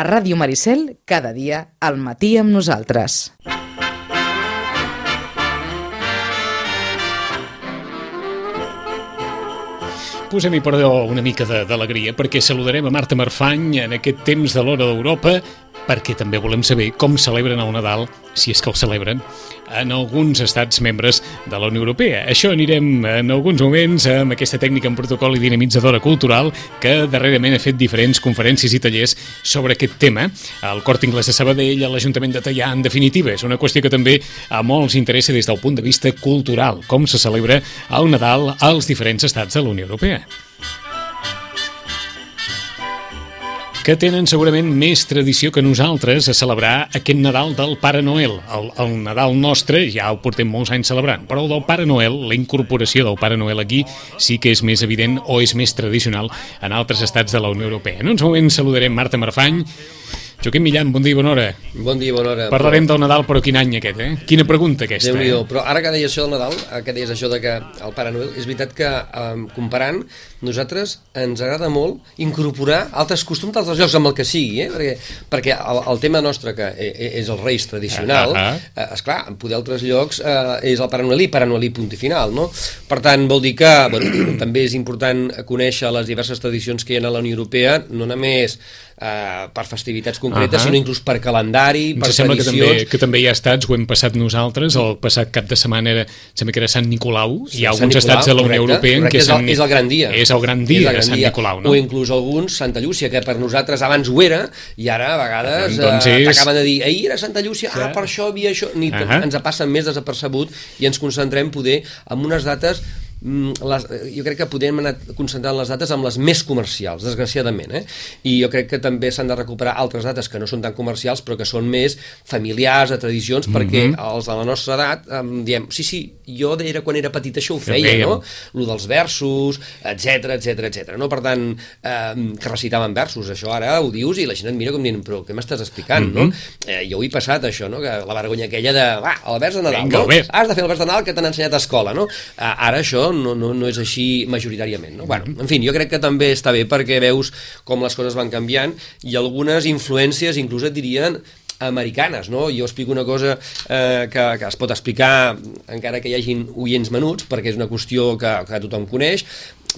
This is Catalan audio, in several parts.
A Ràdio Maricel, cada dia, al matí amb nosaltres. Posem-hi, perdó, una mica d'alegria, perquè saludarem a Marta Marfany en aquest temps de l'hora d'Europa, perquè també volem saber com celebren el Nadal, si és que el celebren, en alguns estats membres de la Unió Europea. Això anirem en alguns moments amb aquesta tècnica en protocol i dinamitzadora cultural que darrerament ha fet diferents conferències i tallers sobre aquest tema. El Cort Inglés de Sabadell, l'Ajuntament de Tallà, en definitiva, és una qüestió que també a molts interessa des del punt de vista cultural, com se celebra el Nadal als diferents estats de la Unió Europea. Que tenen segurament més tradició que nosaltres a celebrar aquest Nadal del Pare Noel. El, el Nadal nostre ja ho portem molts anys celebrant, però el del Pare Noel, la incorporació del Pare Noel aquí, sí que és més evident o és més tradicional en altres estats de la Unió Europea. En uns moments saludarem Marta Marfany, Joaquim Millan, bon dia i bona hora. Bon dia i bona hora. Parlarem però... del Nadal, però quin any aquest, eh? Quina pregunta aquesta, eh? Però ara que deies això del Nadal, que deies això de que el Pare Noel, és veritat que, eh, comparant, nosaltres ens agrada molt incorporar altres costums d'altres llocs, amb el que sigui, eh? Perquè, perquè el, el tema nostre, que e, e, és el Reis tradicional, uh -huh. eh, esclar, en poder altres llocs eh, és el Pare Noel i Pare Noel i punt i final, no? Per tant, vol dir que, bueno, també és important conèixer les diverses tradicions que hi ha a la Unió Europea, no només eh, per festivitats concretes, uh -huh. sinó inclús per calendari, per Ens sembla que també, que també hi ha estats, ho hem passat nosaltres, el passat cap de setmana era, sembla que era Sant Nicolau, sí, hi ha alguns Nicolau, estats de la Unió correcte, Europea en què és el, és el gran dia. És el gran dia, el gran de Sant dia. Nicolau, no? O inclús alguns, Santa Llúcia, que per nosaltres abans ho era, i ara a vegades doncs eh, és... t'acaben de dir, ahir era Santa Llúcia, sí. ah, per això havia això, ni uh -huh. ens passen més desapercebut i ens concentrem poder en unes dates les, jo crec que podem anar concentrant les dates amb les més comercials, desgraciadament, eh? i jo crec que també s'han de recuperar altres dates que no són tan comercials però que són més familiars, de tradicions, mm -hmm. perquè els de la nostra edat um, diem, sí, sí, jo era quan era petit això ho feia, no? Lo dels versos, etc etc etc. no? Per tant, eh, que recitaven versos, això ara ho dius i la gent et mira com dient, però què m'estàs explicant, mm -hmm. no? Mhm. Eh, jo ho he passat, això, no? Que la vergonya aquella de, va, el vers de Nadal, Vinga, no? Has de fer el vers de Nadal que t'han ensenyat a escola, no? Eh, ara això no, no, no és així majoritàriament. No? Bueno, en fi, jo crec que també està bé perquè veus com les coses van canviant i algunes influències, inclús et dirien, americanes, no? Jo explico una cosa eh, que, que es pot explicar encara que hi hagin oients menuts, perquè és una qüestió que, que tothom coneix,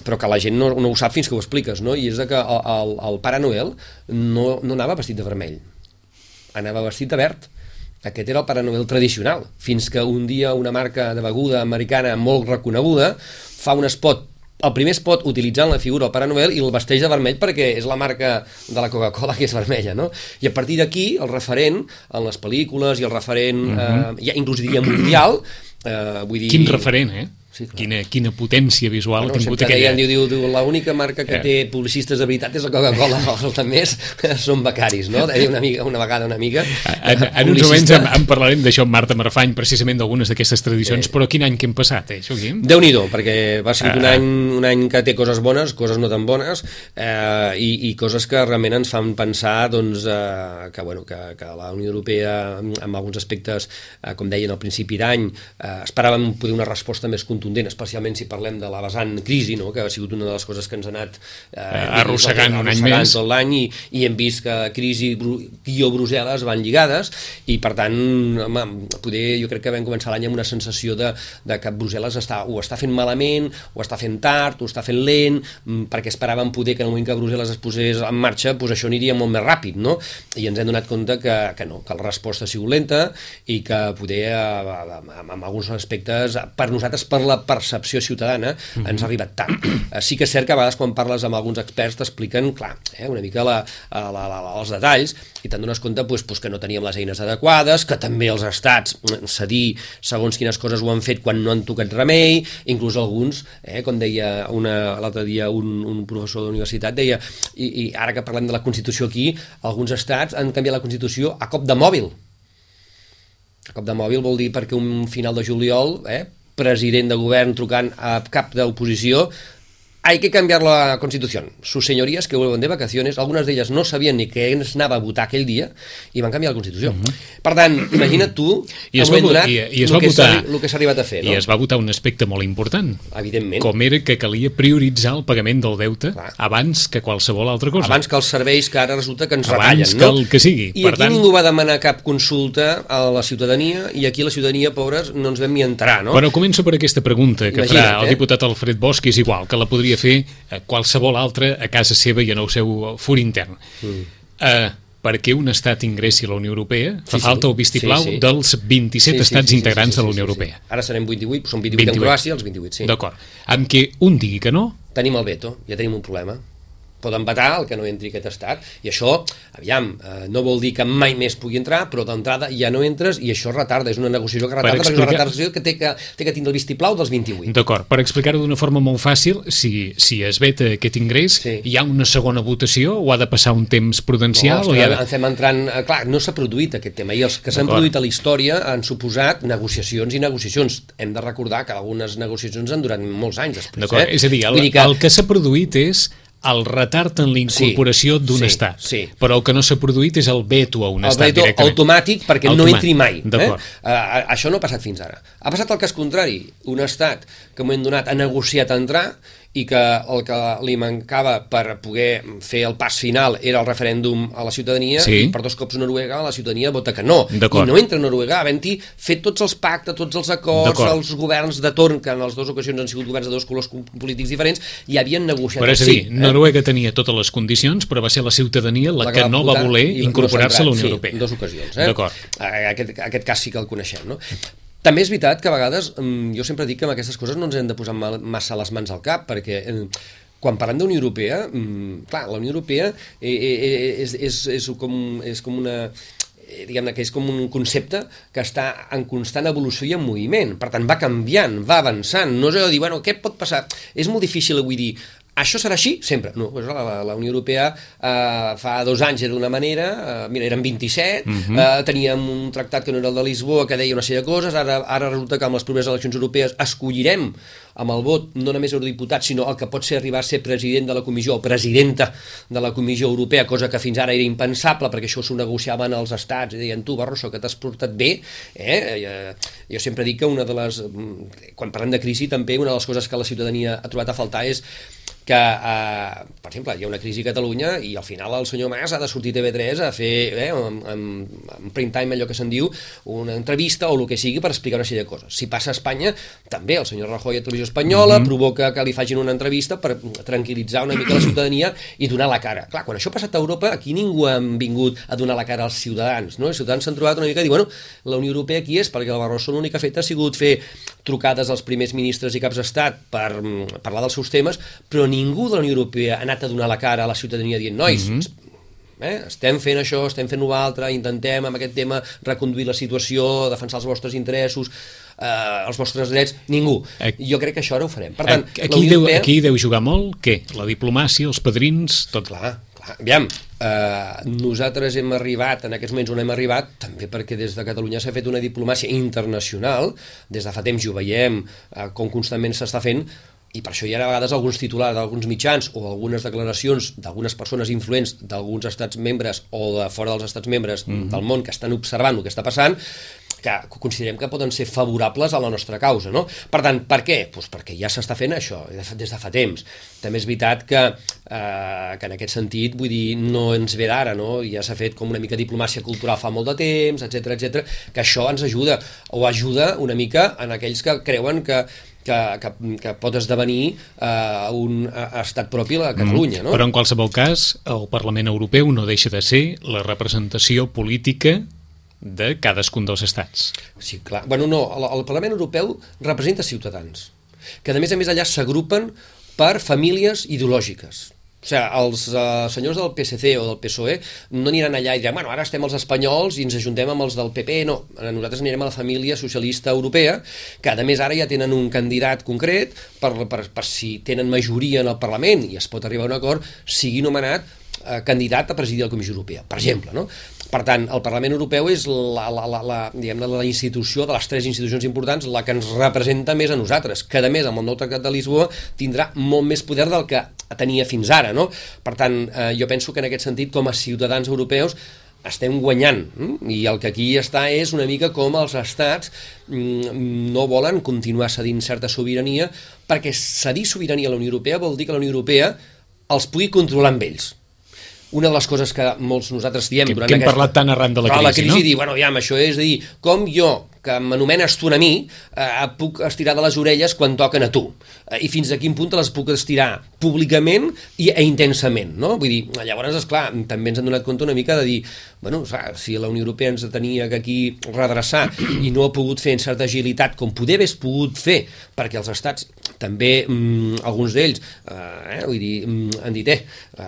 però que la gent no, no ho sap fins que ho expliques, no? I és que el, el, el Pare Noel no, no anava vestit de vermell, anava vestit de verd aquest era el Pare Noel tradicional, fins que un dia una marca de beguda americana molt reconeguda fa un spot el primer spot utilitzant la figura del Pare Noel i el vesteix de vermell perquè és la marca de la Coca-Cola que és vermella, no? I a partir d'aquí el referent en les pel·lícules i el referent, uh -huh. eh, ja inclús diria mundial, eh, vull dir... Quin referent, eh? Sí, quina, quina potència visual bueno, ha tingut aquella... Deien, diu, diu, diu, l'única marca que eh. té publicistes de veritat és la Coca-Cola, els altres són becaris, no? Deia una, amiga, una vegada una amiga. En, en uns moments en, en parlarem d'això amb Marta Marfany, precisament d'algunes d'aquestes tradicions, eh. però quin any que hem passat, eh, Joaquim? déu nhi perquè va ser un, ah. any, un any que té coses bones, coses no tan bones, eh, i, i coses que realment ens fan pensar doncs, eh, que, bueno, que, que la Unió Europea, en alguns aspectes, eh, com deien al principi d'any, eh, esperàvem poder una resposta més contundent contundent, especialment si parlem de la vessant crisi, no? que ha sigut una de les coses que ens ha anat eh, eh arrossegant un any més tot l'any i, i hem vist que crisi i o Brussel·les van lligades i per tant, home, poder, jo crec que vam començar l'any amb una sensació de, de que Brussel·les està, ho està fent malament, ho està fent tard, ho està fent lent, mm, perquè esperàvem poder que en el moment que Brussel·les es posés en marxa, doncs això aniria molt més ràpid, no? I ens hem donat compte que, que no, que la resposta ha sigut lenta i que poder, en alguns aspectes, per nosaltres, per la la percepció ciutadana mm -hmm. ens ha arribat tant. Eh, sí que és cert que a vegades quan parles amb alguns experts t'expliquen, clar, eh, una mica la, la, la, la, els detalls i te'n dones compte pues, pues, que no teníem les eines adequades, que també els estats cedir segons quines coses ho han fet quan no han tocat remei, inclús alguns, eh, com deia l'altre dia un, un professor de deia, i, i ara que parlem de la Constitució aquí, alguns estats han canviat la Constitució a cop de mòbil, a cop de mòbil vol dir perquè un final de juliol eh, president de govern trucant a cap d'oposició hay que cambiar la Constitución. Sus señorías que vuelven de vacaciones, algunes d'elles no sabien ni què ens anava a votar aquell dia i van canviar la Constitució. Uh -huh. Per tant, imagina't tu, I es va, donat, i, i es va el, votar, que el que s'ha arribat a fer. No? I es va votar un aspecte molt important. Evidentment. Com era que calia prioritzar el pagament del deute Clar. abans que qualsevol altra cosa. Abans que els serveis que ara resulta que ens abans retallen. Abans que el que sigui. I per aquí tant... ningú va demanar cap consulta a la ciutadania i aquí la ciutadania, pobres, no ens vam ni enterar, no? Però començo per aquesta pregunta que Imagina't, farà el eh? diputat Alfred Bosch, és igual, que la podria fer eh, qualsevol altre a casa seva i en el seu fur intern. Mm. Uh, perquè un estat ingressi a la Unió Europea fa sí, falta el vistiplau sí, sí. dels 27 sí, sí, estats sí, sí, integrants sí, sí, de la Unió sí, sí, Europea. Sí. Ara serem 28, són 28, 28. en Croàcia, els 28, sí. D'acord. Amb què un digui que no... Tenim el veto, ja tenim un problema poden vetar el que no entri aquest estat i això, aviam, eh, no vol dir que mai més pugui entrar, però d'entrada ja no entres i això retarda, és una negociació que retarda per explicar... perquè és una retardació que té que, té que tindre el vistiplau dels 28. D'acord, per explicar-ho d'una forma molt fàcil, si, si es veta aquest ingrés, sí. hi ha una segona votació o ha de passar un temps prudencial? No, o ja de... estem entrant... Eh, clar, no s'ha produït aquest tema i els que s'han produït a la història han suposat negociacions i negociacions. Hem de recordar que algunes negociacions han durat molts anys després. D'acord, eh? és a dir, el, que... el que s'ha produït és el retard en la incorporació sí, d'un sí, estat. Sí. Però el que no s'ha produït és el veto a un el estat veto directament. automàtic perquè automàtic. no entri mai. Eh? Uh, això no ha passat fins ara. Ha passat el cas contrari. Un estat que m'ho hem donat ha negociat entrar i que el que li mancava per poder fer el pas final era el referèndum a la ciutadania sí. i per dos cops Noruega la ciutadania vota que no i no entra Noruega havent-hi fet tots els pactes, tots els acords els governs de torn, que en les dues ocasions han sigut governs de dos colors polítics diferents i havien negociat però és a dir, sí, Noruega eh? tenia totes les condicions però va ser la ciutadania la, la que, que no va voler incorporar-se no a la Unió sí, Europea en dues ocasions eh? aquest, aquest cas sí que el coneixem no? També és veritat que a vegades, mm, jo sempre dic que amb aquestes coses no ens hem de posar massa les mans al cap, perquè eh, quan parlem d'Unió Europea, mm, clar, la Unió Europea eh, eh, és, és, és, com, és com una diguem que és com un concepte que està en constant evolució i en moviment. Per tant, va canviant, va avançant. No és allò de dir, bueno, què pot passar? És molt difícil avui dir, això serà així? Sempre. No, doncs la, la Unió Europea eh, fa dos anys era d'una manera, eh, mira, eren 27, uh -huh. eh, teníem un tractat que no era el de Lisboa, que deia una sèrie de coses, ara, ara resulta que amb les properes eleccions europees escollirem amb el vot no només eurodiputat, sinó el que pot ser arribar a ser president de la comissió o presidenta de la comissió europea, cosa que fins ara era impensable, perquè això s'ho negociaven els estats, i deien, tu, Barroso, que t'has portat bé, eh? eh? Jo sempre dic que una de les... Quan parlem de crisi, també una de les coses que la ciutadania ha trobat a faltar és que, eh, per exemple, hi ha una crisi a Catalunya i al final el senyor Mas ha de sortir a TV3 a fer, eh, en, en, en print time, allò que se'n diu, una entrevista o el que sigui per explicar una sèrie de coses. Si passa a Espanya, també el senyor Rajoy a Televisió Espanyola mm -hmm. provoca que li facin una entrevista per tranquil·litzar una mica la ciutadania i donar la cara. Clar, quan això ha passat a Europa, aquí ningú ha vingut a donar la cara als ciutadans, no? Els ciutadans s'han trobat una mica a dir, bueno, la Unió Europea aquí és? Perquè el Barroso l'únic que ha fet ha sigut fer trucades als primers ministres i caps d'estat per mm, parlar dels seus temes, però ningú de la Unió Europea ha anat a donar la cara a la ciutadania dient nois, mm -hmm. Eh? estem fent això, estem fent nosaltres, intentem amb aquest tema reconduir la situació, defensar els vostres interessos, eh, els vostres drets, ningú. Jo crec que això ara ho farem. Per tant, aquí, deu, Europea... aquí deu jugar molt, què? La diplomàcia, els padrins, tot. Clar, clar. Aviam, eh, nosaltres hem arribat, en aquests moments on hem arribat, també perquè des de Catalunya s'ha fet una diplomàcia internacional, des de fa temps ho veiem, eh, com constantment s'està fent, i per això hi ha a vegades alguns titulars d'alguns mitjans o algunes declaracions d'algunes persones influents d'alguns estats membres o de fora dels estats membres mm -hmm. del món que estan observant el que està passant que considerem que poden ser favorables a la nostra causa. No? Per tant, per què? Pues perquè ja s'està fent això des de fa temps. També és veritat que, eh, que en aquest sentit, vull dir, no ens ve d'ara, no? ja s'ha fet com una mica diplomàcia cultural fa molt de temps, etc etc que això ens ajuda, o ajuda una mica en aquells que creuen que que, que, que pot esdevenir eh, un estat propi a Catalunya. No? Però en qualsevol cas, el Parlament Europeu no deixa de ser la representació política de cadascun dels estats. Sí, clar. Bueno, no, el, el Parlament Europeu representa ciutadans, que de més a més allà s'agrupen per famílies ideològiques. O sigui, els uh, senyors del PSC o del PSOE no aniran allà i diran, bueno, ara estem els espanyols i ens ajuntem amb els del PP, no. Nosaltres anirem a la família socialista europea, que a més ara ja tenen un candidat concret per, per, per si tenen majoria en el Parlament i es pot arribar a un acord, sigui nomenat eh, candidat a presidir la Comissió Europea, per exemple, no? Per tant, el Parlament Europeu és la, la, la, la, diguem la institució de les tres institucions importants la que ens representa més a nosaltres, que a més amb el nou Tractat de Lisboa tindrà molt més poder del que tenia fins ara. No? Per tant, eh, jo penso que en aquest sentit, com a ciutadans europeus, estem guanyant hm? i el que aquí està és una mica com els estats mm, no volen continuar cedint certa sobirania perquè cedir sobirania a la Unió Europea vol dir que la Unió Europea els pugui controlar amb ells una de les coses que molts nosaltres diem que, durant que hem aquesta... parlat tan arran de la crisi, la crisi no? dir, bueno, ja, això és dir, com jo que m'anomenes tu a mi, eh, puc estirar de les orelles quan toquen a tu. Eh, I fins a quin punt te les puc estirar públicament i, e intensament, no? Vull dir, llavors, és clar, també ens han donat compte una mica de dir, bueno, si la Unió Europea ens tenia que aquí redreçar i no ha pogut fer en certa agilitat com poder haver pogut fer, perquè els estats, també mm, alguns d'ells, eh, vull dir, mm, han dit, eh,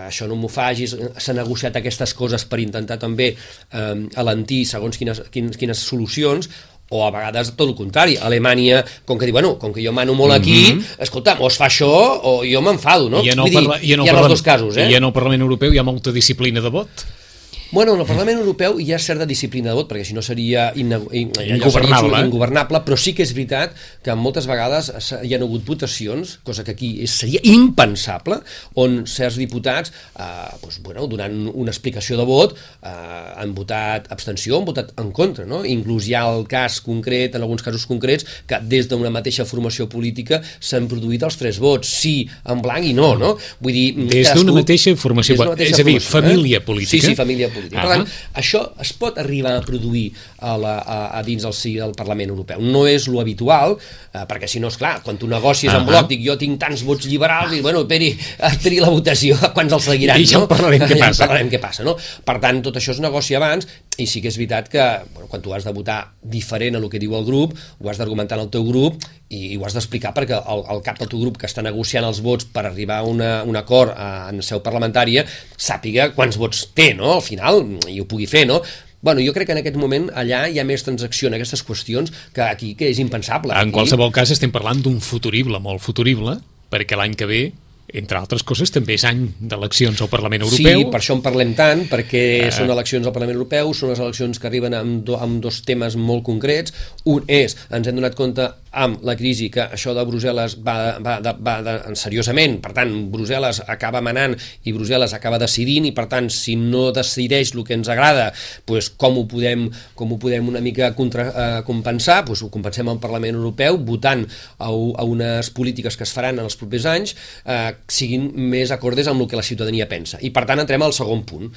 això no m'ho facis, s'han negociat aquestes coses per intentar també eh, alentir segons quines, quines, quines solucions, o a vegades tot el contrari, Alemanya, com que diu, bueno, com que jo mano molt aquí, mm -hmm. escolta, o es fa això o jo m'enfado, no? I en el, Vull dir, i en el hi ha els dos casos, eh? I en el Parlament Europeu hi ha molta disciplina de vot. Bueno, en el Parlament Europeu hi ha certa disciplina de vot, perquè si no seria ingovernable. Seria ingovernable, però sí que és veritat que moltes vegades hi ha hagut votacions, cosa que aquí seria impensable, on certs diputats, eh, doncs, bueno, donant una explicació de vot, eh, han votat abstenció, han votat en contra. No? Inclús hi ha el cas concret, en alguns casos concrets, que des d'una mateixa formació política s'han produït els tres vots, sí en blanc i no. no? Vull dir, des d'una mateixa formació, mateixa és a dir, formació, família eh? política. Sí, sí, família política. Per tant, això es pot arribar a produir a, la, a, a dins del si del Parlament Europeu. No és lo habitual, eh, perquè si no, és clar, quan tu negocies en bloc, dic, jo tinc tants vots liberals, i bueno, esperi, esperi la votació, quants els seguiran, I ja no? parlarem què passa. Ja parlarem què passa, no? Per tant, tot això es negocia abans, i sí que és veritat que bueno, quan tu has de votar diferent a el que diu el grup, ho has d'argumentar en el teu grup i, i ho has d'explicar perquè el, el cap del teu grup que està negociant els vots per arribar a una, un acord a, en seu parlamentària sàpiga quants vots té, no? Al final, i ho pugui fer, no? Bueno, jo crec que en aquest moment allà hi ha més transacció en aquestes qüestions que aquí, que és impensable. En aquí... qualsevol cas estem parlant d'un futurible, molt futurible, perquè l'any que ve entre altres coses, també és any d'eleccions al Parlament Europeu. Sí, per això en parlem tant, perquè uh... són eleccions al Parlament Europeu, són les eleccions que arriben amb, do, amb dos temes molt concrets. Un és, ens hem donat compte amb la crisi que això de Brussel·les va, va, va, va de, seriosament, per tant, Brussel·les acaba manant i Brussel·les acaba decidint i, per tant, si no decideix el que ens agrada, pues, com, ho podem, com ho podem una mica contra, eh, compensar? Pues, ho compensem al Parlament Europeu votant a, a unes polítiques que es faran en els propers anys eh, siguin més acordes amb el que la ciutadania pensa. I per tant entrem al segon punt.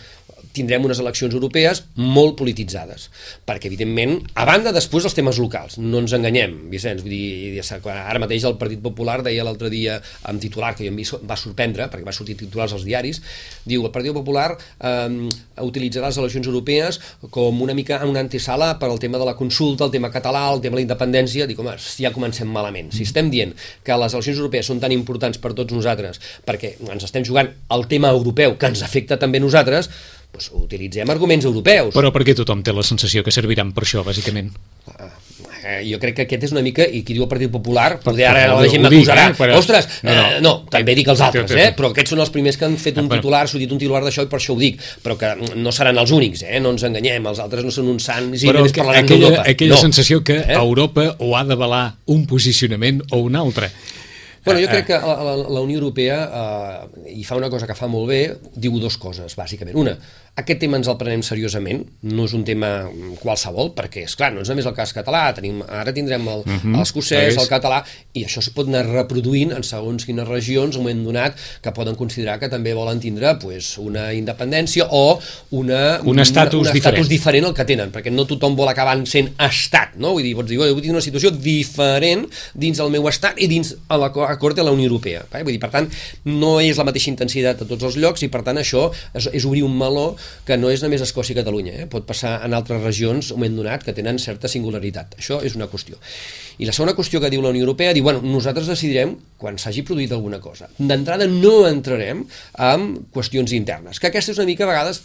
Tindrem unes eleccions europees molt polititzades, perquè evidentment, a banda després els temes locals, no ens enganyem, Vicenç, vull dir, ara mateix el Partit Popular deia l'altre dia amb titular, que em va sorprendre, perquè va sortir titulars als diaris, diu, el Partit Popular eh, utilitzarà les eleccions europees com una mica en una antesala per al tema de la consulta, el tema català, el tema de la independència, dic, home, ja comencem malament. Si estem dient que les eleccions europees són tan importants per tots nosaltres, perquè ens estem jugant el tema europeu, que ens afecta també a nosaltres, doncs utilitzem arguments europeus. Però per què tothom té la sensació que serviran per això, bàsicament? Ah, eh, jo crec que aquest és una mica, i qui diu el Partit Popular, poder ara la gent m'acusarà. Eh, però... Ostres, no, no. Eh, no, també dic els altres, eh? però aquests són els primers que han fet un titular, s'ho dit un titular d'això i per això ho dic, però que no seran els únics, eh? no ens enganyem, els altres no són uns sants i però només parlaran d'Europa. Aquella no. sensació que eh? Europa o ha d'avalar un posicionament o un altre. Bueno, jo crec que la, la, la Unió Europea eh, hi fa una cosa que fa molt bé, diu dues coses, bàsicament. Una, aquest tema ens el prenem seriosament, no és un tema qualsevol, perquè, és clar no és només el cas català, tenim, ara tindrem el, uh mhm. -huh, l'escocès, el català, i això es pot anar reproduint en segons quines regions, un moment donat, que poden considerar que també volen tindre pues, una independència o una, un estatus, un, un estatus diferent al que tenen, perquè no tothom vol acabar sent estat, no? Vull dir, pots dir, vull tenir una situació diferent dins el meu estat i dins l'acord de la Unió Europea. Eh? Vull dir, per tant, no és la mateixa intensitat a tots els llocs i, per tant, això és, és obrir un meló que no és només Escòcia i Catalunya, eh? pot passar en altres regions, un moment donat, que tenen certa singularitat. Això és una qüestió. I la segona qüestió que diu la Unió Europea, diu, bueno, nosaltres decidirem quan s'hagi produït alguna cosa. D'entrada no entrarem en qüestions internes, que aquesta és una mica a vegades,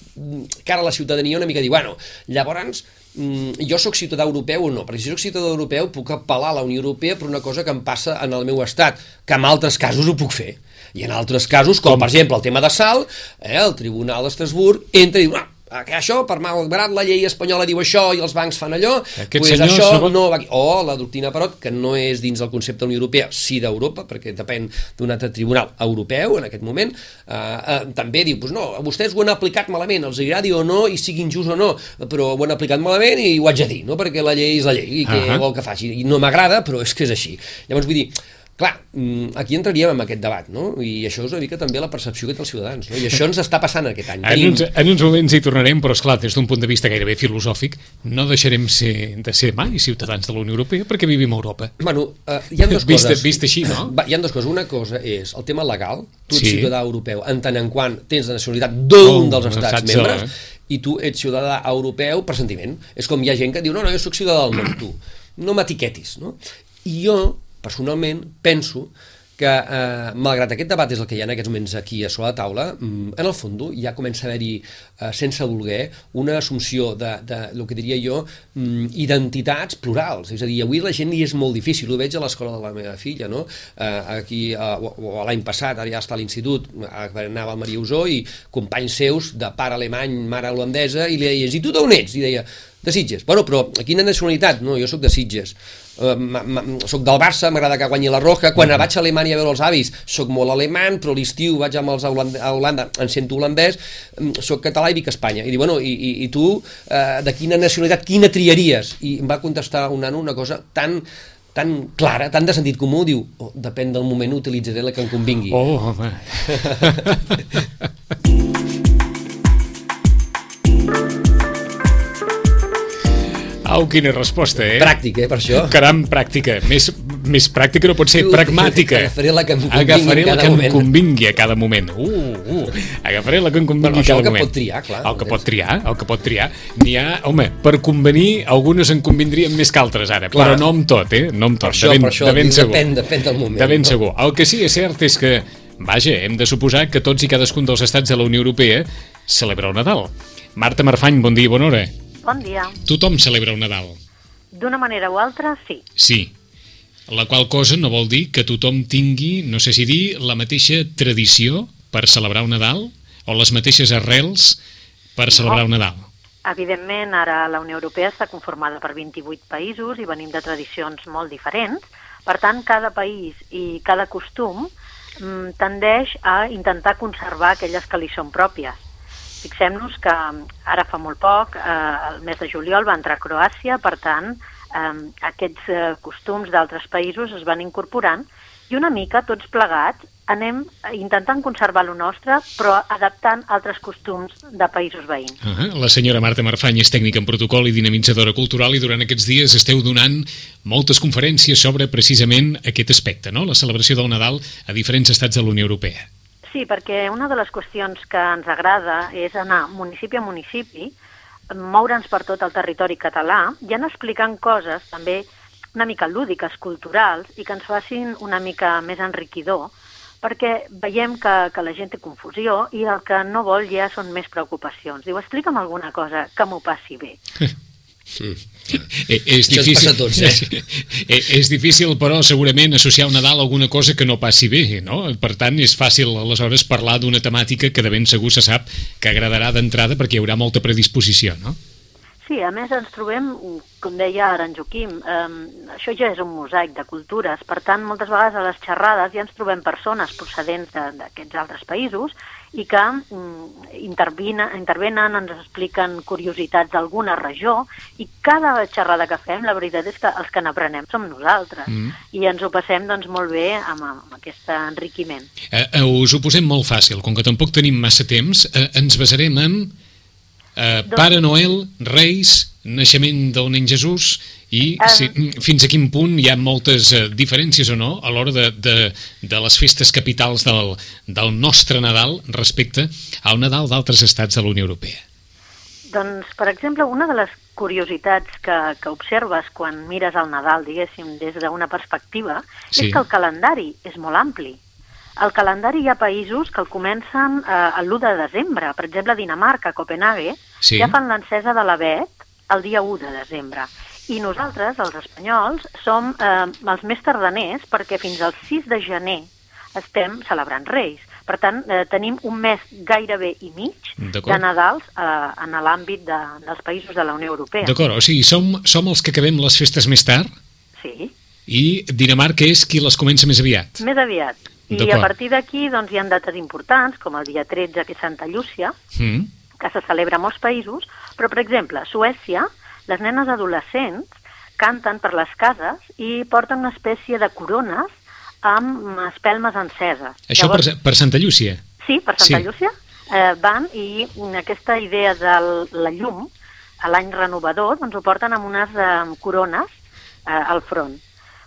cara a la ciutadania, una mica dir, bueno, llavors mm, jo sóc ciutadà europeu o no, perquè si sóc ciutadà europeu puc apel·lar a la Unió Europea per una cosa que em passa en el meu estat, que en altres casos ho puc fer. I en altres casos, com, com? per exemple el tema de Sal, eh, el Tribunal d'Estrasburg entra i diu, ah, que això, per malgrat la llei espanyola diu això i els bancs fan allò, Aquest pues això segon... no va. O la doctrina Parot, que no és dins del concepte de la Unió Europea, sí d'Europa, perquè depèn d'un altre tribunal europeu en aquest moment, eh, eh, també diu, pues no, vostès ho han aplicat malament, els agradi o no, i sigui injust o no, però ho han aplicat malament i ho haig de dir, no? perquè la llei és la llei, i què uh -huh. vol que faci. I no m'agrada, però és que és així. Llavors, vull dir, Clar, mm, aquí entraríem en aquest debat, no? I això és una mica també la percepció que té els ciutadans, no? I això ens està passant aquest any. En, uns, en uns moments hi tornarem, però esclar, des d'un punt de vista gairebé filosòfic, no deixarem ser, de ser mai ciutadans de la Unió Europea perquè vivim a Europa. Bueno, uh, hi ha dues coses. Vist així, no? Va, hi ha dues coses. Una cosa és el tema legal, tu ets sí. ciutadà europeu en tant en quant tens de nacionalitat d'un oh, dels estats membres, de... i tu ets ciutadà europeu per sentiment. És com hi ha gent que diu, no, no, jo sóc ciutadà del món, tu. No m'etiquetis, no? I jo, personalment, penso que, eh, malgrat aquest debat és el que hi ha en aquests moments aquí a sobre la taula, mm, en el fons ja comença a haver-hi, eh, sense voler, una assumpció de, de, el que diria jo, mm, identitats plurals. És a dir, avui la gent hi és molt difícil, ho veig a l'escola de la meva filla, no? Eh, aquí, eh, o, o l'any passat, ara ja està a l'institut, anava al Maria Usó i companys seus de pare alemany, mare holandesa, i li deies, i tu d'on ets? I deia, de Sitges. Bueno, però quina nacionalitat? No, jo sóc de Sitges. Uh, soc del Barça, m'agrada que guanyi la Roja. Quan uh -huh. vaig a Alemanya a veure els avis, sóc molt alemany, però l'estiu vaig amb els a Holanda, a Holanda em sento holandès, sóc català i vic a Espanya. I diu, bueno, i, i, i tu, uh, de quina nacionalitat, quina triaries? I em va contestar un nano una cosa tan tan clara, tan de sentit comú, diu, oh, depèn del moment, utilitzaré la que em convingui. Oh, home. Au, quina resposta, eh? Pràctica, eh, per això. Caram, pràctica. Més, més pràctica no pot ser, pragmàtica. Agafaré la que em convingui agafaré la que em convingui a cada moment. Uh, uh, agafaré la que em convingui a cada moment. el que pot triar, clar. El que pot triar, el que pot triar. N'hi ha, home, per convenir, algunes en convindrien més que altres ara, clar. però no amb tot, eh? No amb tot, això, de ben, per això, de ben segur. Depèn, depèn del moment. De ben no? segur. El que sí és cert és que, vaja, hem de suposar que tots i cadascun dels estats de la Unió Europea celebra el Nadal. Marta Marfany, bon dia i bona hora. Bon dia. Tothom celebra el Nadal. D'una manera o altra, sí. Sí. La qual cosa no vol dir que tothom tingui, no sé si dir, la mateixa tradició per celebrar un Nadal o les mateixes arrels per celebrar no. un Nadal. Evidentment, ara la Unió Europea està conformada per 28 països i venim de tradicions molt diferents. Per tant, cada país i cada costum mm, tendeix a intentar conservar aquelles que li són pròpies. Fixem-nos que ara fa molt poc, eh, el mes de juliol, va entrar a Croàcia, per tant, eh, aquests eh, costums d'altres països es van incorporant i una mica tots plegats anem intentant conservar lo nostre, però adaptant altres costums de països veïns. Uh -huh. La senyora Marta Marfany és tècnica en protocol i dinamitzadora cultural i durant aquests dies esteu donant moltes conferències sobre precisament aquest aspecte, no? la celebració del Nadal a diferents estats de la Unió Europea. Sí, perquè una de les qüestions que ens agrada és anar municipi a municipi, moure'ns per tot el territori català i anar explicant coses també una mica lúdiques, culturals, i que ens facin una mica més enriquidor, perquè veiem que, que la gent té confusió i el que no vol ja són més preocupacions. Diu, explica'm alguna cosa que m'ho passi bé. Mm. Eh, és difícil, tots, eh? eh? és difícil, però, segurament associar un Nadal a alguna cosa que no passi bé, no? Per tant, és fàcil, aleshores, parlar d'una temàtica que de ben segur se sap que agradarà d'entrada perquè hi haurà molta predisposició, no? Sí, a més ens trobem, com deia ara en Joaquim, eh, això ja és un mosaic de cultures, per tant, moltes vegades a les xerrades ja ens trobem persones procedents d'aquests altres països i que mm, intervenen, ens expliquen curiositats d'alguna regió i cada xerrada que fem, la veritat és que els que n'aprenem som nosaltres mm. i ens ho passem doncs, molt bé amb, amb aquest enriquiment. Eh, eh, us ho posem molt fàcil, com que tampoc tenim massa temps, eh, ens basarem en eh, doncs... Pare Noel, Reis, naixement del nen Jesús i um... si, fins a quin punt hi ha moltes uh, diferències o no a l'hora de, de, de les festes capitals del, del nostre Nadal respecte al Nadal d'altres estats de la Unió Europea? Doncs, per exemple, una de les curiositats que, que observes quan mires el Nadal, diguéssim, des d'una perspectiva, sí. és que el calendari és molt ampli. Al calendari hi ha països que el comencen eh, l'1 de desembre. Per exemple, Dinamarca, Copenhague, sí. ja fan l'encesa de l'avet el dia 1 de desembre. I nosaltres, els espanyols, som eh, els més tardaners perquè fins al 6 de gener estem celebrant Reis. Per tant, eh, tenim un mes gairebé i mig de Nadals eh, en l'àmbit de, dels països de la Unió Europea. D'acord, o sigui, som, som els que acabem les festes més tard? Sí. I Dinamarca és qui les comença més aviat? Més aviat. I a partir d'aquí doncs, hi ha dates importants, com el dia 13, que és Santa Llúcia, mm. que se celebra a molts països, però, per exemple, Suècia, les nenes adolescents canten per les cases i porten una espècie de corones amb espelmes enceses. Això Llavors, per, per Santa Llúcia? Sí, per Santa sí. Llúcia. Eh, van i aquesta idea de la llum, a l'any renovador, doncs ho porten amb unes eh, corones eh, al front.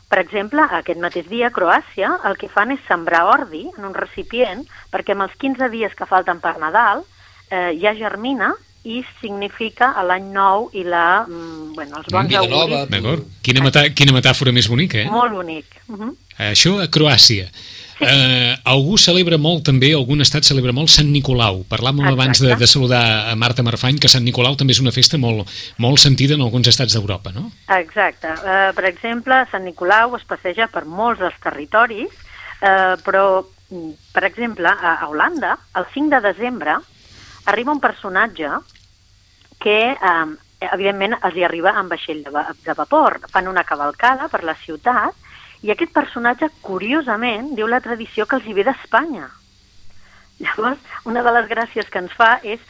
Per exemple, aquest mateix dia a Croàcia el que fan és sembrar ordi en un recipient perquè amb els 15 dies que falten per Nadal eh, ja germina i significa l'any nou i la, mm, bueno, els bons auguris. D'acord. Quina, metà quina metàfora més bonica, eh? Molt bonic. Uh mhm. -huh. Això a Croàcia. Sí. Uh, algú celebra molt també, algun estat celebra molt Sant Nicolau. Parlàvem Exacte. abans de, de saludar a Marta Marfany que Sant Nicolau també és una festa molt, molt sentida en alguns estats d'Europa, no? Exacte. Uh, per exemple, Sant Nicolau es passeja per molts dels territoris, uh, però, mm, per exemple, a Holanda, el 5 de desembre, arriba un personatge que eh, evidentment els hi arriba amb vaixell de, va de vapor. Fan una cavalcada per la ciutat i aquest personatge, curiosament, diu la tradició que els hi ve d'Espanya. Llavors, una de les gràcies que ens fa és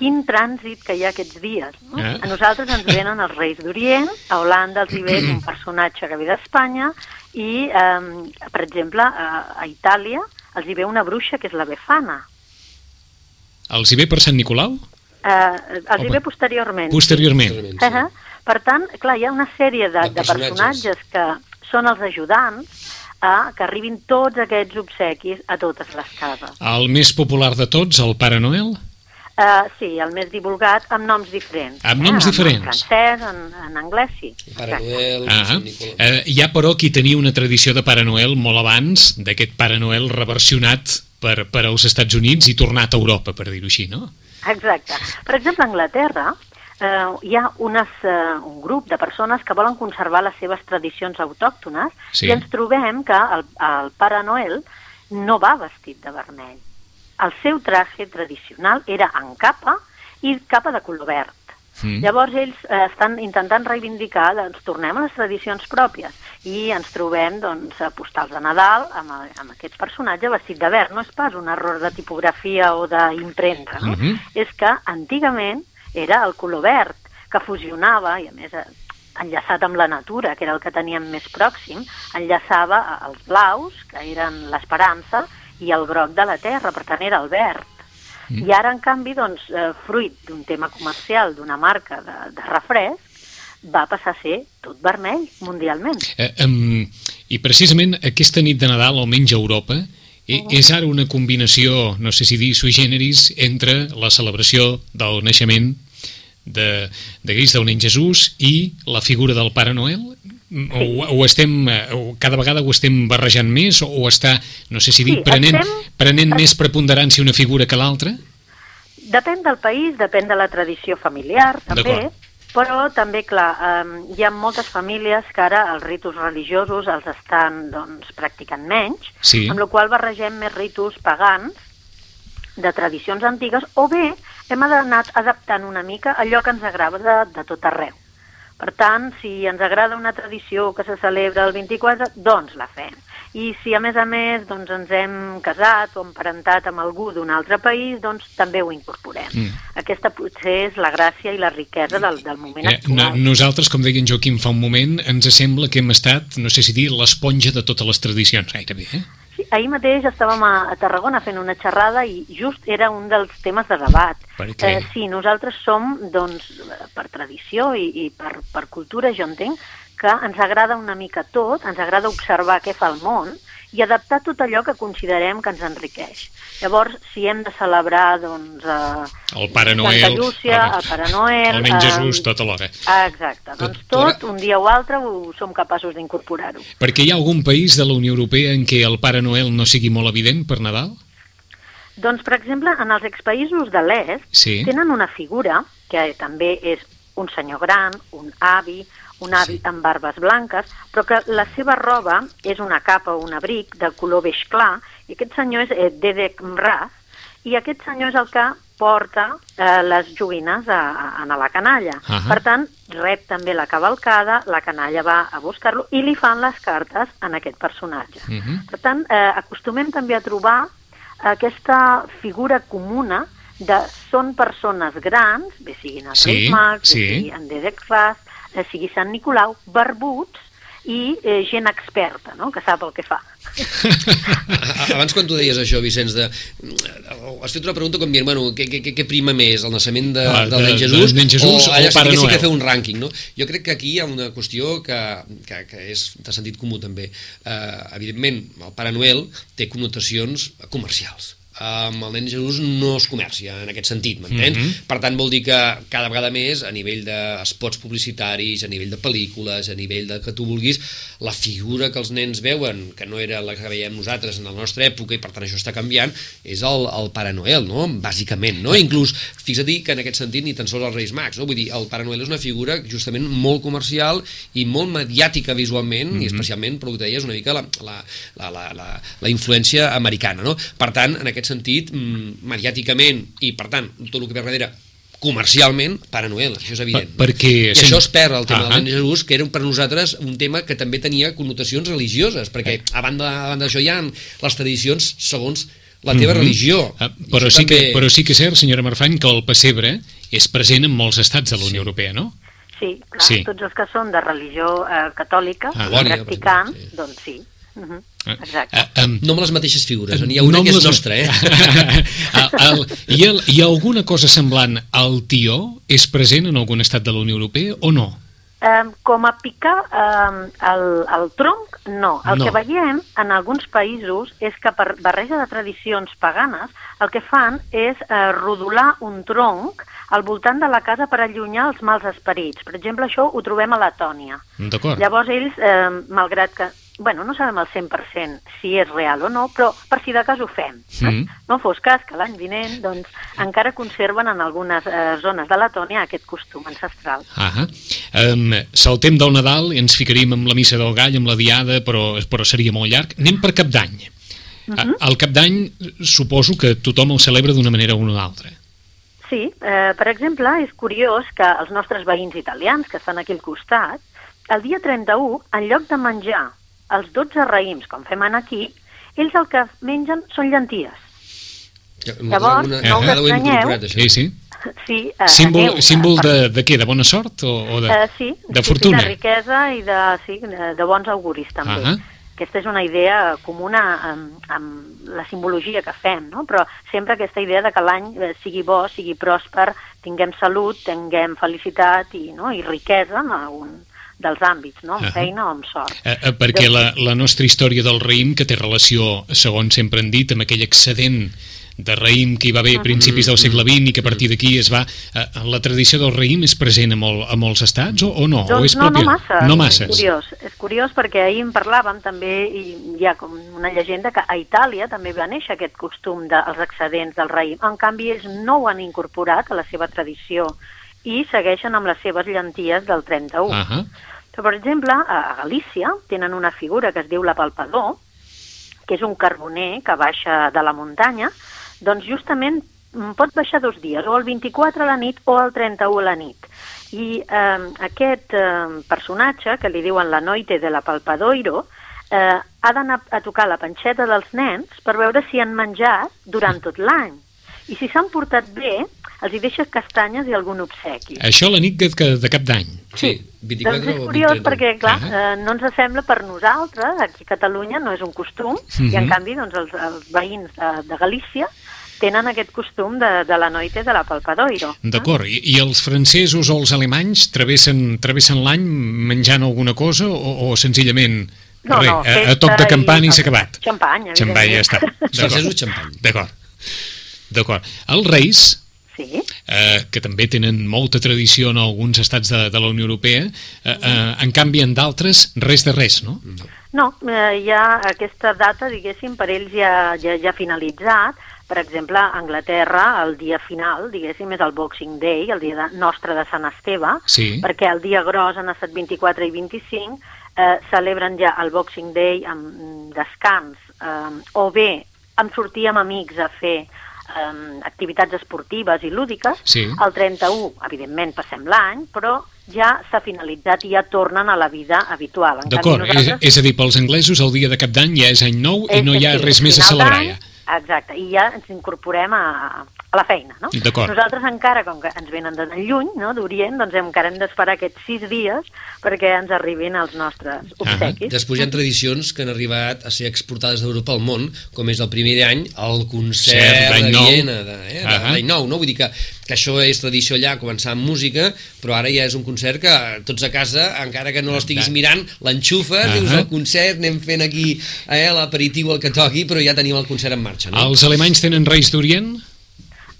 quin trànsit que hi ha aquests dies. No? Eh? A nosaltres ens venen els Reis d'Orient, a Holanda els hi ve un personatge que ve d'Espanya i, eh, per exemple, a, a Itàlia els hi ve una bruixa que és la Befana. Els hi ve per Sant Nicolau? Eh, els hi ve posteriorment. Posteriorment. Sí. Uh -huh. Per tant, clar, hi ha una sèrie de, de, de personatges que són els ajudants a que arribin tots aquests obsequis a totes les cases. El més popular de tots, el Pare Noel? Uh, sí, el més divulgat amb noms diferents. Amb noms eh? diferents? En francès, en, en anglès, sí. Pare Noel, ah, uh, Hi ha, però, qui tenia una tradició de Pare Noel molt abans d'aquest Pare Noel reversionat per, per als Estats Units i tornat a Europa, per dir-ho així, no? Exacte. Per exemple, a Anglaterra eh, hi ha unes, eh, un grup de persones que volen conservar les seves tradicions autòctones sí. i ens trobem que el, el Pare Noel no va vestit de vermell. El seu traje tradicional era en capa i capa de color verd. Mm. Llavors ells eh, estan intentant reivindicar, doncs tornem a les tradicions pròpies i ens trobem doncs, postals de Nadal amb, amb aquest personatge vestit de verd. No és pas un error de tipografia o d'impremta, no? Mm -hmm. és que antigament era el color verd que fusionava i a més eh, enllaçat amb la natura, que era el que teníem més pròxim, enllaçava els blaus, que eren l'esperança, i el groc de la terra, per tant era el verd. Mm. I ara, en canvi, doncs, eh, fruit d'un tema comercial, d'una marca de, de refresc, va passar a ser tot vermell mundialment. Eh, um, I precisament aquesta nit de Nadal, almenys a Europa, eh, és ara una combinació, no sé si dir sui generis, entre la celebració del naixement de, de Gris del nen Jesús i la figura del Pare Noel? O, o estem, eh, o cada vegada ho estem barrejant més o, o està, no sé si dir, sí, prenent, estem... prenent més preponderància una figura que l'altra? Depèn del país, depèn de la tradició familiar, també, però també, clar, eh, hi ha moltes famílies que ara els ritus religiosos els estan doncs, practicant menys, sí. amb la qual barregem més ritus pagans de tradicions antigues, o bé hem anat adaptant una mica allò que ens agrada de, de tot arreu. Per tant, si ens agrada una tradició que se celebra el 24, doncs la fem. I si a més a més doncs, ens hem casat o emparentat amb algú d'un altre país, doncs també ho incorporem. Mm. Aquesta potser és la gràcia i la riquesa del, del moment eh, actual. No, nosaltres, com deia en Joaquim fa un moment, ens sembla que hem estat, no sé si dir, l'esponja de totes les tradicions, gairebé, eh? Sí, ahir mateix estàvem a, a Tarragona fent una xerrada i just era un dels temes de debat. Eh, sí, nosaltres som, doncs, per tradició i, i per, per cultura, jo entenc, que ens agrada una mica tot, ens agrada observar què fa el món, i adaptar tot allò que considerem que ens enriqueix. Llavors, si hem de celebrar, doncs... Eh, el Pare Noel... Santa Llúcia, el, el Pare Noel... El nen eh, Jesús, tot alhora. Exacte. Tot, doncs tot, un dia o altre, ho, som capaços d'incorporar-ho. Perquè hi ha algun país de la Unió Europea en què el Pare Noel no sigui molt evident per Nadal? Doncs, per exemple, en els expaïsos de l'est sí. tenen una figura que també és un senyor gran, un avi, un hàbit sí. amb barbes blanques, però que la seva roba és una capa o un abric de color beix clar, i aquest senyor és eh, Dedek Mraz, i aquest senyor és el que porta eh, les joguines a, a, a la canalla. Uh -huh. Per tant, rep també la cavalcada, la canalla va a buscar-lo i li fan les cartes en aquest personatge. Uh -huh. Per tant, eh, acostumem també a trobar aquesta figura comuna de són persones grans, bé siguin els sí, Reis Mags, sí. bé sigui en Dedec Ras, eh, sigui Sant Nicolau, barbuts, i eh, gent experta, no?, que sap el que fa. Abans quan tu deies això, Vicenç, de... has fet una pregunta com dient, bueno, què, què, què prima més, el naixement de, ah, del nen Jesús, de, Jesús o, o allà sí, sí que fer un rànquing, no? Jo crec que aquí hi ha una qüestió que, que, que és de sentit comú també. Uh, evidentment, el Pare Noel té connotacions comercials amb el nen Jesús no es comercia en aquest sentit, m'entens? Mm -hmm. Per tant, vol dir que cada vegada més, a nivell d'espots publicitaris, a nivell de pel·lícules, a nivell de que tu vulguis, la figura que els nens veuen, que no era la que veiem nosaltres en la nostra època, i per tant això està canviant, és el, el Pare Noel, no? Bàsicament, no? Inclús, fixa't que en aquest sentit ni tan sols els Reis Mags, no? Vull dir, el Pare Noel és una figura justament molt comercial i molt mediàtica visualment, mm -hmm. i especialment, però ho deies, una mica la, la, la, la, la, la influència americana, no? Per tant, en aquest sentit, mm, mediàticament, i per tant, tot el que ve darrere, comercialment, Pare Noel, això és evident. Per, perquè, I això es perd, el tema uh -huh. del Jesús, que era per nosaltres un tema que també tenia connotacions religioses, perquè eh. a banda, a banda d'això hi ha les tradicions segons la teva mm -hmm. religió. Ah, però, sí també... que, però sí que és cert, senyora Marfany, que el pessebre és present en molts estats de la Unió sí. Europea, no? Sí, clar, sí. tots els que són de religió eh, catòlica, ah, practicant, sí. doncs sí. Uh -huh. Exacte. Uh, um, no amb les mateixes figures, n'hi ha una no que és les... nostra, eh? el, el, hi, ha, hi ha alguna cosa semblant al tió? És present en algun estat de la Unió Europea o no? Um, com a picar um, el, el tronc, no. El no. que veiem en alguns països és que per barreja de tradicions paganes el que fan és uh, rodolar un tronc al voltant de la casa per allunyar els mals esperits. Per exemple, això ho trobem a Letònia. Llavors ells, eh, malgrat que bueno, no sabem al 100% si és real o no, però per si de cas ho fem. Mm -hmm. No fos cas que l'any vinent doncs, encara conserven en algunes eh, zones de Letònia aquest costum ancestral. Ah um, saltem del Nadal i ens ficaríem amb la missa del gall, amb la diada, però, però seria molt llarg. Anem per Cap d'Any. Uh -huh. Al Cap d'Any suposo que tothom el celebra d'una manera o una altra. Sí, eh, per exemple, és curiós que els nostres veïns italians, que estan aquí al costat, el dia 31, en lloc de menjar els 12 raïms, com fem aquí, ells el que mengen són llenties. Ja, Llavors, alguna... no us estranyeu... Sí, sí. Sí, uh, símbol, aneu, símbol de, de què? De bona sort o, o de, uh, sí, de fortuna? Sí, de riquesa i de, sí, de bons auguris també. Uh -huh. Aquesta és una idea comuna amb, amb la simbologia que fem, no? però sempre aquesta idea de que l'any eh, sigui bo, sigui pròsper, tinguem salut, tinguem felicitat i, no? i riquesa en un, dels àmbits, no? amb uh -huh. feina o amb sort. Uh, uh, perquè de... la, la nostra història del raïm, que té relació, segons sempre han dit, amb aquell excedent de raïm que hi va haver a principis del segle XX i que a partir d'aquí es va... Uh, la tradició del raïm és present a, molt, a molts estats o, o no? Doncs o és no, pròpia... no massa. No massa. És curiós, és curiós perquè ahir en parlàvem també i hi ha com una llegenda que a Itàlia també va néixer aquest costum dels excedents del raïm. En canvi, ells no ho han incorporat a la seva tradició i segueixen amb les seves llenties del 31. Uh -huh. Però, per exemple, a Galícia tenen una figura que es diu la palpador, que és un carboner que baixa de la muntanya, doncs justament mm, pot baixar dos dies, o el 24 a la nit o el 31 a la nit. I eh, aquest eh, personatge, que li diuen la noite de la palpadoiro, eh, ha d'anar a tocar la panxeta dels nens per veure si han menjat durant tot l'any. I si s'han portat bé, els hi deixes castanyes i algun obsequi. Això la nit de, de cap d'any. Sí, 24 doncs és curiós 23. perquè, clar, uh -huh. eh, no ens sembla per nosaltres, aquí a Catalunya no és un costum, uh -huh. i en mhm. canvi doncs, els, els veïns de, de Galícia tenen aquest costum de, de la noite de la Palpadoiro. D'acord, I, i els francesos o els alemanys travessen, travessen l'any menjant alguna cosa o, o senzillament... No, res, no, a, a toc de campana i, i s'ha acabat. Xampany, Xampany, ja està. Francesos, xampany. D'acord. D'acord. Els reis sí. eh, que també tenen molta tradició en alguns estats de, de la Unió Europea, eh, eh, en canvi en d'altres res de res, no? No, eh, ja aquesta data, diguéssim, per ells ja, ja, ja finalitzat, Per exemple, a Anglaterra, el dia final, diguéssim, és el Boxing Day, el dia de, nostre de Sant Esteve, sí. perquè el dia gros han estat 24 i 25, eh, celebren ja el Boxing Day amb descans, eh, o bé em sortir amb amics a fer eh, activitats esportives i lúdiques. Sí. El 31, evidentment, passem l'any, però ja s'ha finalitzat i ja tornen a la vida habitual. D'acord, nosaltres... és, és a dir, pels anglesos el dia de cap d'any ja és any nou i no hi ha res més a celebrar ja. Exacte, i ja ens incorporem a, a la feina, no? Nosaltres encara, com que ens venen de lluny, no, d'Orient, doncs encara hem d'esperar aquests sis dies perquè ens arribin els nostres obsequis. -huh. Després hi ha tradicions que han arribat a ser exportades d'Europa al món, com és el primer d'any, el concert de Viena, d'any uh -huh. nou, no? Vull dir que, que això és tradició allà, començar amb música, però ara ja és un concert que tots a casa, encara que no l'estiguis mirant, l'enxufes, uh -huh. dius el concert, anem fent aquí eh, l'aperitiu el que toqui, però ja tenim el concert en marxa, no? Els alemanys tenen Reis d'Orient?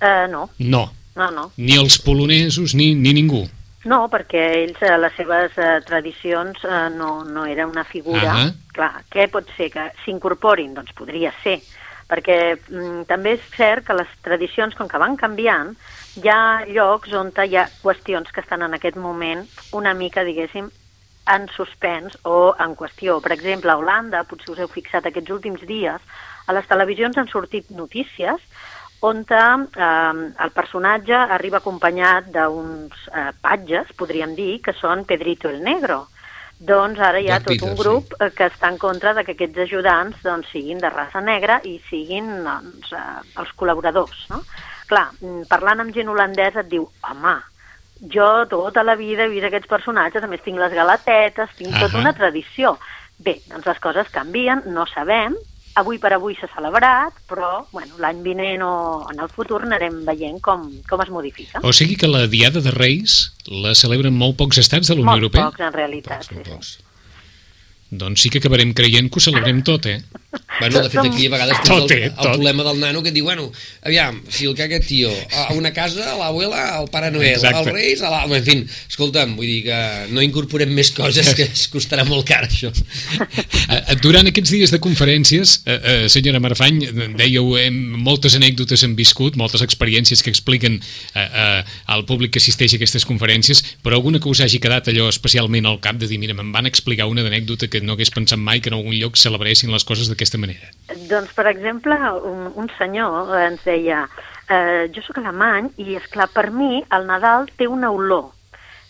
Uh, no. No. No, no. Ni els polonesos, ni, ni ningú. No, perquè ells, eh, les seves eh, tradicions, eh, no, no era una figura... Uh -huh. Clar, què pot ser? Que s'incorporin? Doncs podria ser, perquè mm, també és cert que les tradicions, com que van canviant, hi ha llocs on hi ha qüestions que estan en aquest moment una mica, diguéssim, en suspens o en qüestió. Per exemple, a Holanda, potser us heu fixat aquests últims dies, a les televisions han sortit notícies on eh, el personatge arriba acompanyat d'uns eh, patges, podríem dir, que són Pedrito el Negro. Doncs ara hi ha tot un grup sí. que està en contra de que aquests ajudants doncs, siguin de raça negra i siguin doncs, eh, els col·laboradors. No? Clar, mm, parlant amb gent holandesa et diu, home, jo tota la vida he vist aquests personatges, a més tinc les galatetes, tinc uh -huh. tota una tradició. Bé, doncs les coses canvien, no sabem, avui per avui s'ha celebrat, però bueno, l'any vinent o en el futur anarem veient com, com es modifica. O sigui que la Diada de Reis la celebren molt pocs estats de la Unió molt Europea? Molt pocs, en realitat, pocs, sí, pocs. sí. Doncs sí que acabarem creient que ho celebrem tot, eh? Bueno, de fet, aquí a vegades tens tot, el, el tot. problema del nano que et diu, bueno, aviam, si el que aquest tio, a una casa, a l'abuela, al Pare Noel, Exacte. als Reis, a la... En fi, escolta'm, vull dir que no incorporem més coses que es costarà molt car, això. Eh, eh, durant aquests dies de conferències, eh, eh, senyora Marfany, dèieu, eh, moltes anècdotes hem viscut, moltes experiències que expliquen eh, eh, al públic que assisteix a aquestes conferències, però alguna que us hagi quedat allò especialment al cap de dir, mira, me'n van explicar una anècdota que no hagués pensat mai que en algun lloc celebressin les coses d'aquesta manera? Doncs, per exemple, un, un senyor ens deia eh, jo sóc alemany i, és clar per mi el Nadal té una olor.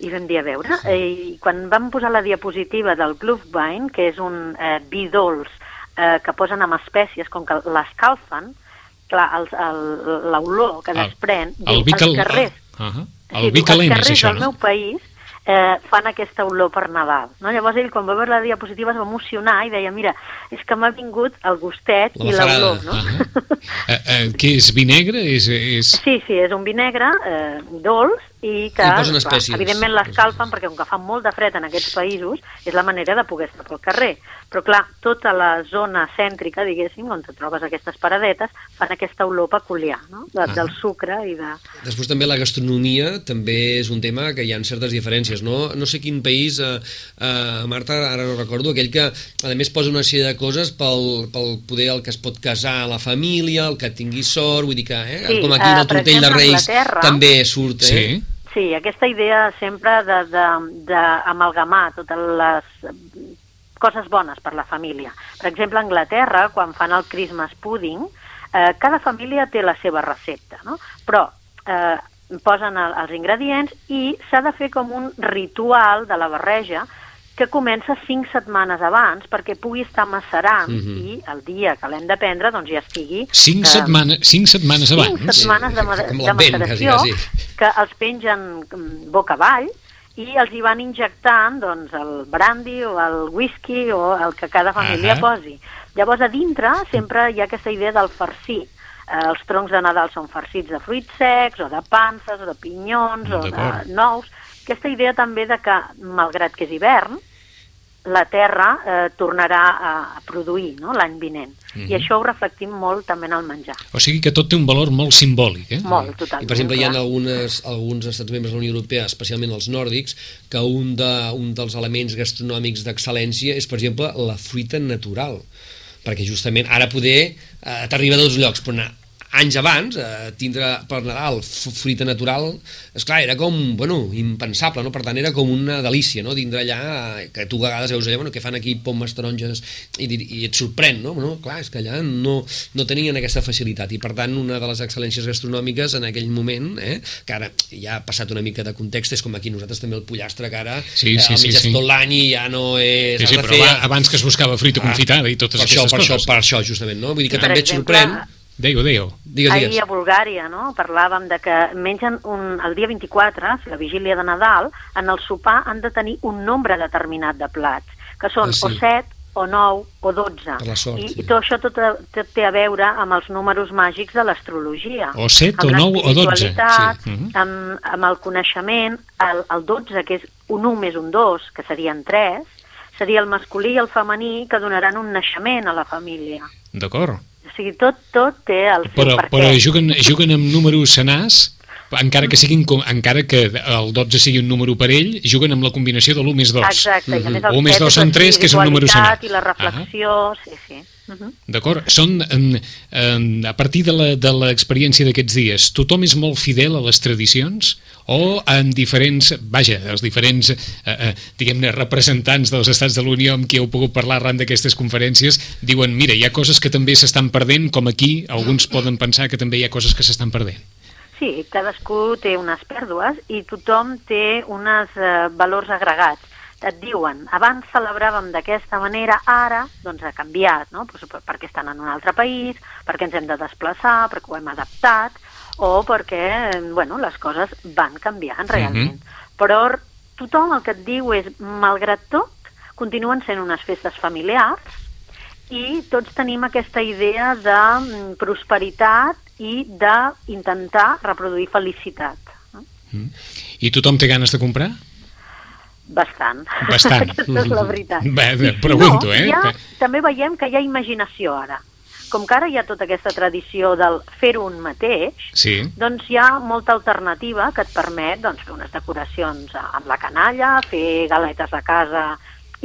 I vam dir a veure, eh, i quan vam posar la diapositiva del Glühwein, que és un eh, vi dolç eh, que posen amb espècies, com que l'escalfen, clar, l'olor que desprèn, el, el diu, els carrers... Uh -huh. El sí, vi calent és això, no? del meu país eh, fan aquesta olor per Nadal. No? Llavors ell, quan va veure la diapositiva, es va emocionar i deia, mira, és que m'ha vingut el gustet la i l'olor. No? Uh -huh. eh, eh, què és, vi negre? És, és... Sí, sí, és un vi negre eh, dolç i que, I clar, evidentment, l'escalfen perquè com que fa molt de fred en aquests països és la manera de poder estar pel carrer. Però, clar, tota la zona cèntrica, diguéssim, on te trobes aquestes paradetes, fan aquesta olor peculiar, no? De, ah. del sucre i de... Després també la gastronomia també és un tema que hi ha certes diferències, no? No sé quin país, eh, eh, Marta, ara no recordo, aquell que, a més, posa una sèrie de coses pel, pel poder el que es pot casar a la família, el que tingui sort, vull dir que, eh, sí, com aquí en el tortell de Reis també surt, eh? Sí Sí, aquesta idea sempre d'amalgamar totes les coses bones per la família. Per exemple, a Anglaterra, quan fan el Christmas pudding, eh, cada família té la seva recepta, no? però eh, posen el, els ingredients i s'ha de fer com un ritual de la barreja que comença cinc setmanes abans perquè pugui estar macerant mm -hmm. i el dia que l'hem de prendre doncs ja estigui... Cinc, eh, setmana, cinc setmanes abans? Cinc setmanes de, de, de maceració quasi, quasi. que els pengen mm, boca avall i els hi van injectant doncs, el brandy o el whisky o el que cada família uh -huh. posi. Llavors, a dintre sempre hi ha aquesta idea del farcir. Eh, els troncs de Nadal són farcits de fruits secs o de panses o de pinyons o de nous. Aquesta idea també de que, malgrat que és hivern, la terra eh, tornarà a, a produir no? l'any vinent. Mm -hmm. I això ho reflectim molt també en el menjar. O sigui que tot té un valor molt simbòlic, eh? Molt, totalment. I, per exemple, hi ha algunes, alguns estats membres de la Unió Europea, especialment els nòrdics, que un, de, un dels elements gastronòmics d'excel·lència és, per exemple, la fruita natural. Perquè justament ara poder eh, t'arriba a dos llocs, però anar anys abans, eh, tindre per Nadal fruita natural, és clar, era com, bueno, impensable, no? Per tant, era com una delícia, no? Tindre allà, que tu a vegades veus allà, bueno, que fan aquí pomes, taronges, i, i et sorprèn, no? Bueno, clar, és que allà no, no tenien aquesta facilitat, i per tant, una de les excel·lències gastronòmiques en aquell moment, eh, que ara ja ha passat una mica de context, és com aquí nosaltres també el pollastre, que ara sí, sí, eh, sí, sí. tot l'any i ja no és... Sí, sí, però fer... abans que es buscava fruita ah, confitada i totes per aquestes això, per coses. Això, per això, justament, no? Vull dir que per també exemple, et sorprèn Digue'ho, digue'ho. Digues, digues. Ahir a Bulgària, no?, parlàvem de que mengen un, el dia 24, la vigília de Nadal, en el sopar han de tenir un nombre determinat de plats, que són ah, sí. o 7, o 9, o 12. Per la sort, I, sí. I tot això tot, tot té a veure amb els números màgics de l'astrologia. O 7, o 9, o 12. Sí. Mhm. Amb, amb el coneixement, el, el 12, que és un 1 més un 2, que serien 3, seria el masculí i el femení que donaran un naixement a la família. D'acord. Sigui, tot, tot té el seu però, perquè. Però juguen, juguen amb números senars, encara que, siguin, encara que el 12 sigui un número parell, juguen amb la combinació de l'1 més 2. Exacte, i a més el 1 més 2 són 3, que és un número senar. I la reflexió, ah. sí, sí. Uh -huh. D'acord? Són, en, en, a partir de l'experiència d'aquests dies, tothom és molt fidel a les tradicions o en diferents, vaja, els diferents, eh, eh, diguem-ne, representants dels Estats de l'Unió amb qui heu pogut parlar arran d'aquestes conferències, diuen, mira, hi ha coses que també s'estan perdent, com aquí alguns poden pensar que també hi ha coses que s'estan perdent. Sí, cadascú té unes pèrdues i tothom té uns eh, valors agregats et diuen, abans celebràvem d'aquesta manera, ara doncs ha canviat, no? Pues, perquè estan en un altre país, perquè ens hem de desplaçar, perquè ho hem adaptat, o perquè bueno, les coses van canviant realment. Mm -hmm. Però tothom el que et diu és, malgrat tot, continuen sent unes festes familiars i tots tenim aquesta idea de mm, prosperitat i d'intentar reproduir felicitat. Mm. I tothom té ganes de comprar? Bastant. Bastant. Aquesta és la veritat. Bé, pregunto, no, eh? Ja, també veiem que hi ha imaginació ara. Com que ara hi ha tota aquesta tradició del fer-ho un mateix, sí. doncs hi ha molta alternativa que et permet doncs, fer unes decoracions amb la canalla, fer galetes a casa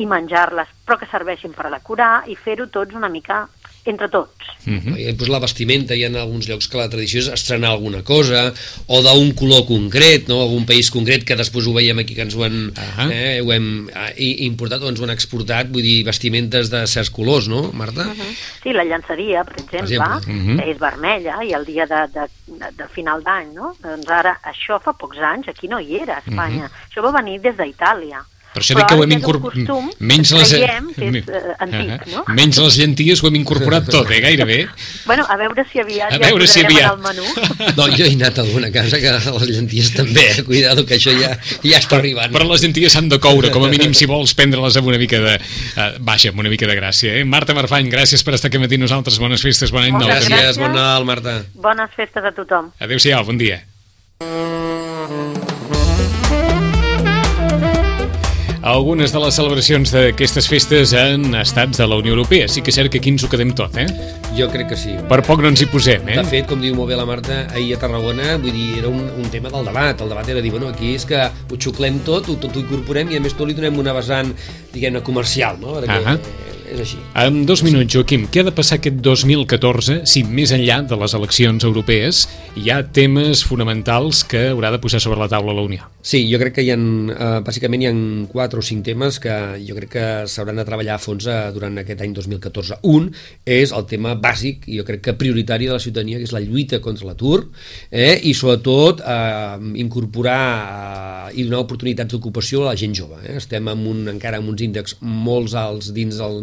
i menjar-les, però que serveixin per decorar i fer-ho tots una mica entre tots. Uh -huh. I pues, la vestimenta, hi ha alguns llocs que la tradició és estrenar alguna cosa, o d'un color concret, no? algun país concret, que després ho veiem aquí, que ens ho han, uh -huh. eh, ho hem eh, importat o ens ho han exportat, vull dir, vestimentes de certs colors, no, Marta? Uh -huh. Sí, la llançaria, per exemple, per exemple. Uh -huh. és vermella, i el dia de, de, de, de final d'any, no? Doncs ara, això fa pocs anys, aquí no hi era, a Espanya. Uh -huh. Això va venir des d'Itàlia. Per això dic que ho hem incorporat... Menys les... Creiem que és uh, antic, no? Menys les llenties ho hem incorporat tot, eh, gairebé. Bueno, a veure si aviat a veure ja si aviat. el menú. No, jo he anat a alguna casa que les llenties també, eh? cuidado que això ja, ja està arribant. Però les llenties s'han de coure, com a mínim si vols prendre-les amb una mica de... Uh, baixa, amb una mica de gràcia, eh? Marta Marfany, gràcies per estar aquí matí nosaltres. Bones festes, bon any nou. Gràcies, bon Nadal, Marta. Bones festes a tothom. Adéu-siau, bon dia. Algunes de les celebracions d'aquestes festes en estats de la Unió Europea. Sí que és cert que aquí ens ho quedem tot, eh? Jo crec que sí. Per poc no ens hi posem, eh? De fet, com diu molt bé la Marta, ahir a Tarragona, vull dir, era un, un tema del debat. El debat era dir, bueno, aquí és que ho xuclem tot, ho, tot ho incorporem i a més tot li donem una vessant, diguem-ne, comercial, no? Perquè, uh -huh és així. En dos minuts, Joaquim, què ha de passar aquest 2014 si més enllà de les eleccions europees hi ha temes fonamentals que haurà de posar sobre la taula la Unió? Sí, jo crec que hi ha, eh, bàsicament hi ha quatre o cinc temes que jo crec que s'hauran de treballar a fons eh, durant aquest any 2014. Un és el tema bàsic, i jo crec que prioritari de la ciutadania, que és la lluita contra l'atur, eh, i sobretot eh, incorporar eh, i donar oportunitats d'ocupació a la gent jove. Eh? Estem amb un, encara amb uns índexs molt alts dins del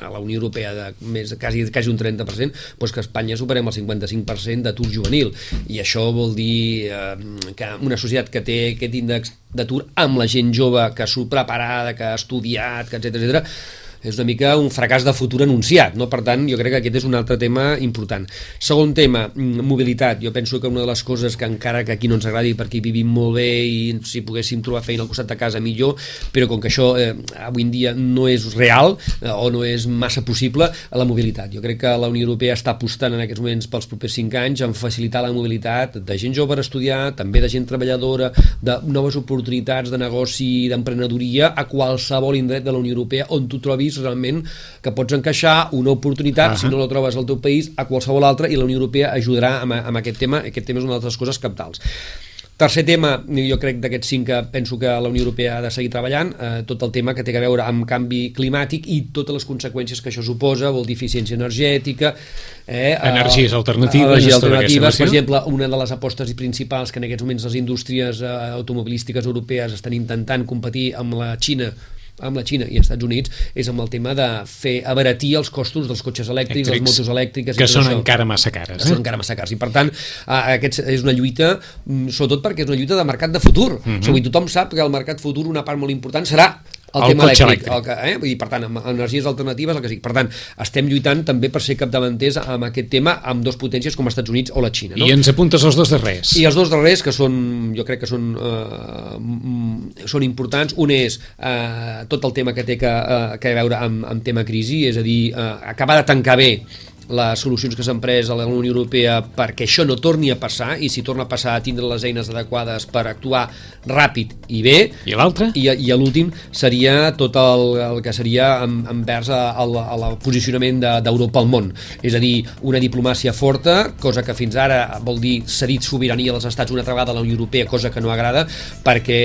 a la Unió Europea de més, quasi, quasi un 30%, doncs que a Espanya superem el 55% d'atur juvenil. I això vol dir eh, que una societat que té aquest índex d'atur amb la gent jove que s'ho preparada, que ha estudiat, que etc etc és una mica un fracàs de futur anunciat, no? per tant jo crec que aquest és un altre tema important. Segon tema, mm, mobilitat, jo penso que una de les coses que encara que aquí no ens agradi perquè vivim molt bé i si poguéssim trobar feina al costat de casa millor, però com que això eh, avui en dia no és real eh, o no és massa possible, a la mobilitat. Jo crec que la Unió Europea està apostant en aquests moments pels propers 5 anys en facilitar la mobilitat de gent jove per estudiar, també de gent treballadora, de noves oportunitats de negoci i d'emprenedoria a qualsevol indret de la Unió Europea on tu trobis trobis realment que pots encaixar una oportunitat, uh -huh. si no la trobes al teu país, a qualsevol altre, i la Unió Europea ajudarà amb, amb aquest tema. Aquest tema és una de les coses capdals. Tercer tema, jo crec d'aquests cinc que penso que la Unió Europea ha de seguir treballant, eh, tot el tema que té a veure amb canvi climàtic i totes les conseqüències que això suposa, vol dir eficiència energètica... Eh, energies alternatives. Energies alternatives, per exemple, una de les apostes principals que en aquests moments les indústries eh, automobilístiques europees estan intentant competir amb la Xina amb la Xina i els Estats Units és amb el tema de fer abaratir els costos dels cotxes elèctrics, Elèctrics, les motos elèctriques... Que són això. encara massa cares. Que eh? són encara massa cares. I per tant, aquest és una lluita, mm, sobretot perquè és una lluita de mercat de futur. Uh -huh. o sigui, tothom sap que el mercat futur una part molt important serà el, el tema elèctric, elèctric. El que, eh? Vull dir, per tant, amb energies alternatives, el que sigui. Per tant, estem lluitant també per ser capdavanters amb aquest tema amb dos potències com els Estats Units o la Xina. No? I ens apuntes els dos darrers. I els dos darrers, que són, jo crec que són, eh, són importants. Un és eh, tot el tema que té que, eh, que veure amb, amb tema crisi, és a dir, eh, acabar de tancar bé les solucions que s'han pres a la Unió Europea perquè això no torni a passar i si torna a passar a tindre les eines adequades per actuar ràpid i bé i l'altre? i, i l'últim seria tot el, el que seria envers al, al posicionament d'Europa de, al món és a dir, una diplomàcia forta cosa que fins ara vol dir cedit sobirania als estats una altra vegada a la Unió Europea cosa que no agrada perquè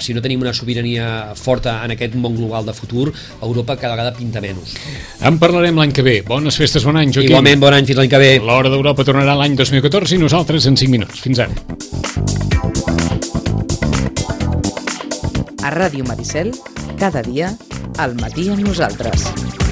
si no tenim una sobirania forta en aquest món global de futur Europa cada vegada pinta menys En parlarem l'any que ve. Bones festes, bon any any, Joaquim. Igualment, bon any, fins l'any que ve. L'Hora d'Europa tornarà l'any 2014 i nosaltres en 5 minuts. Fins ara. A Ràdio Maricel, cada dia, al matí amb nosaltres.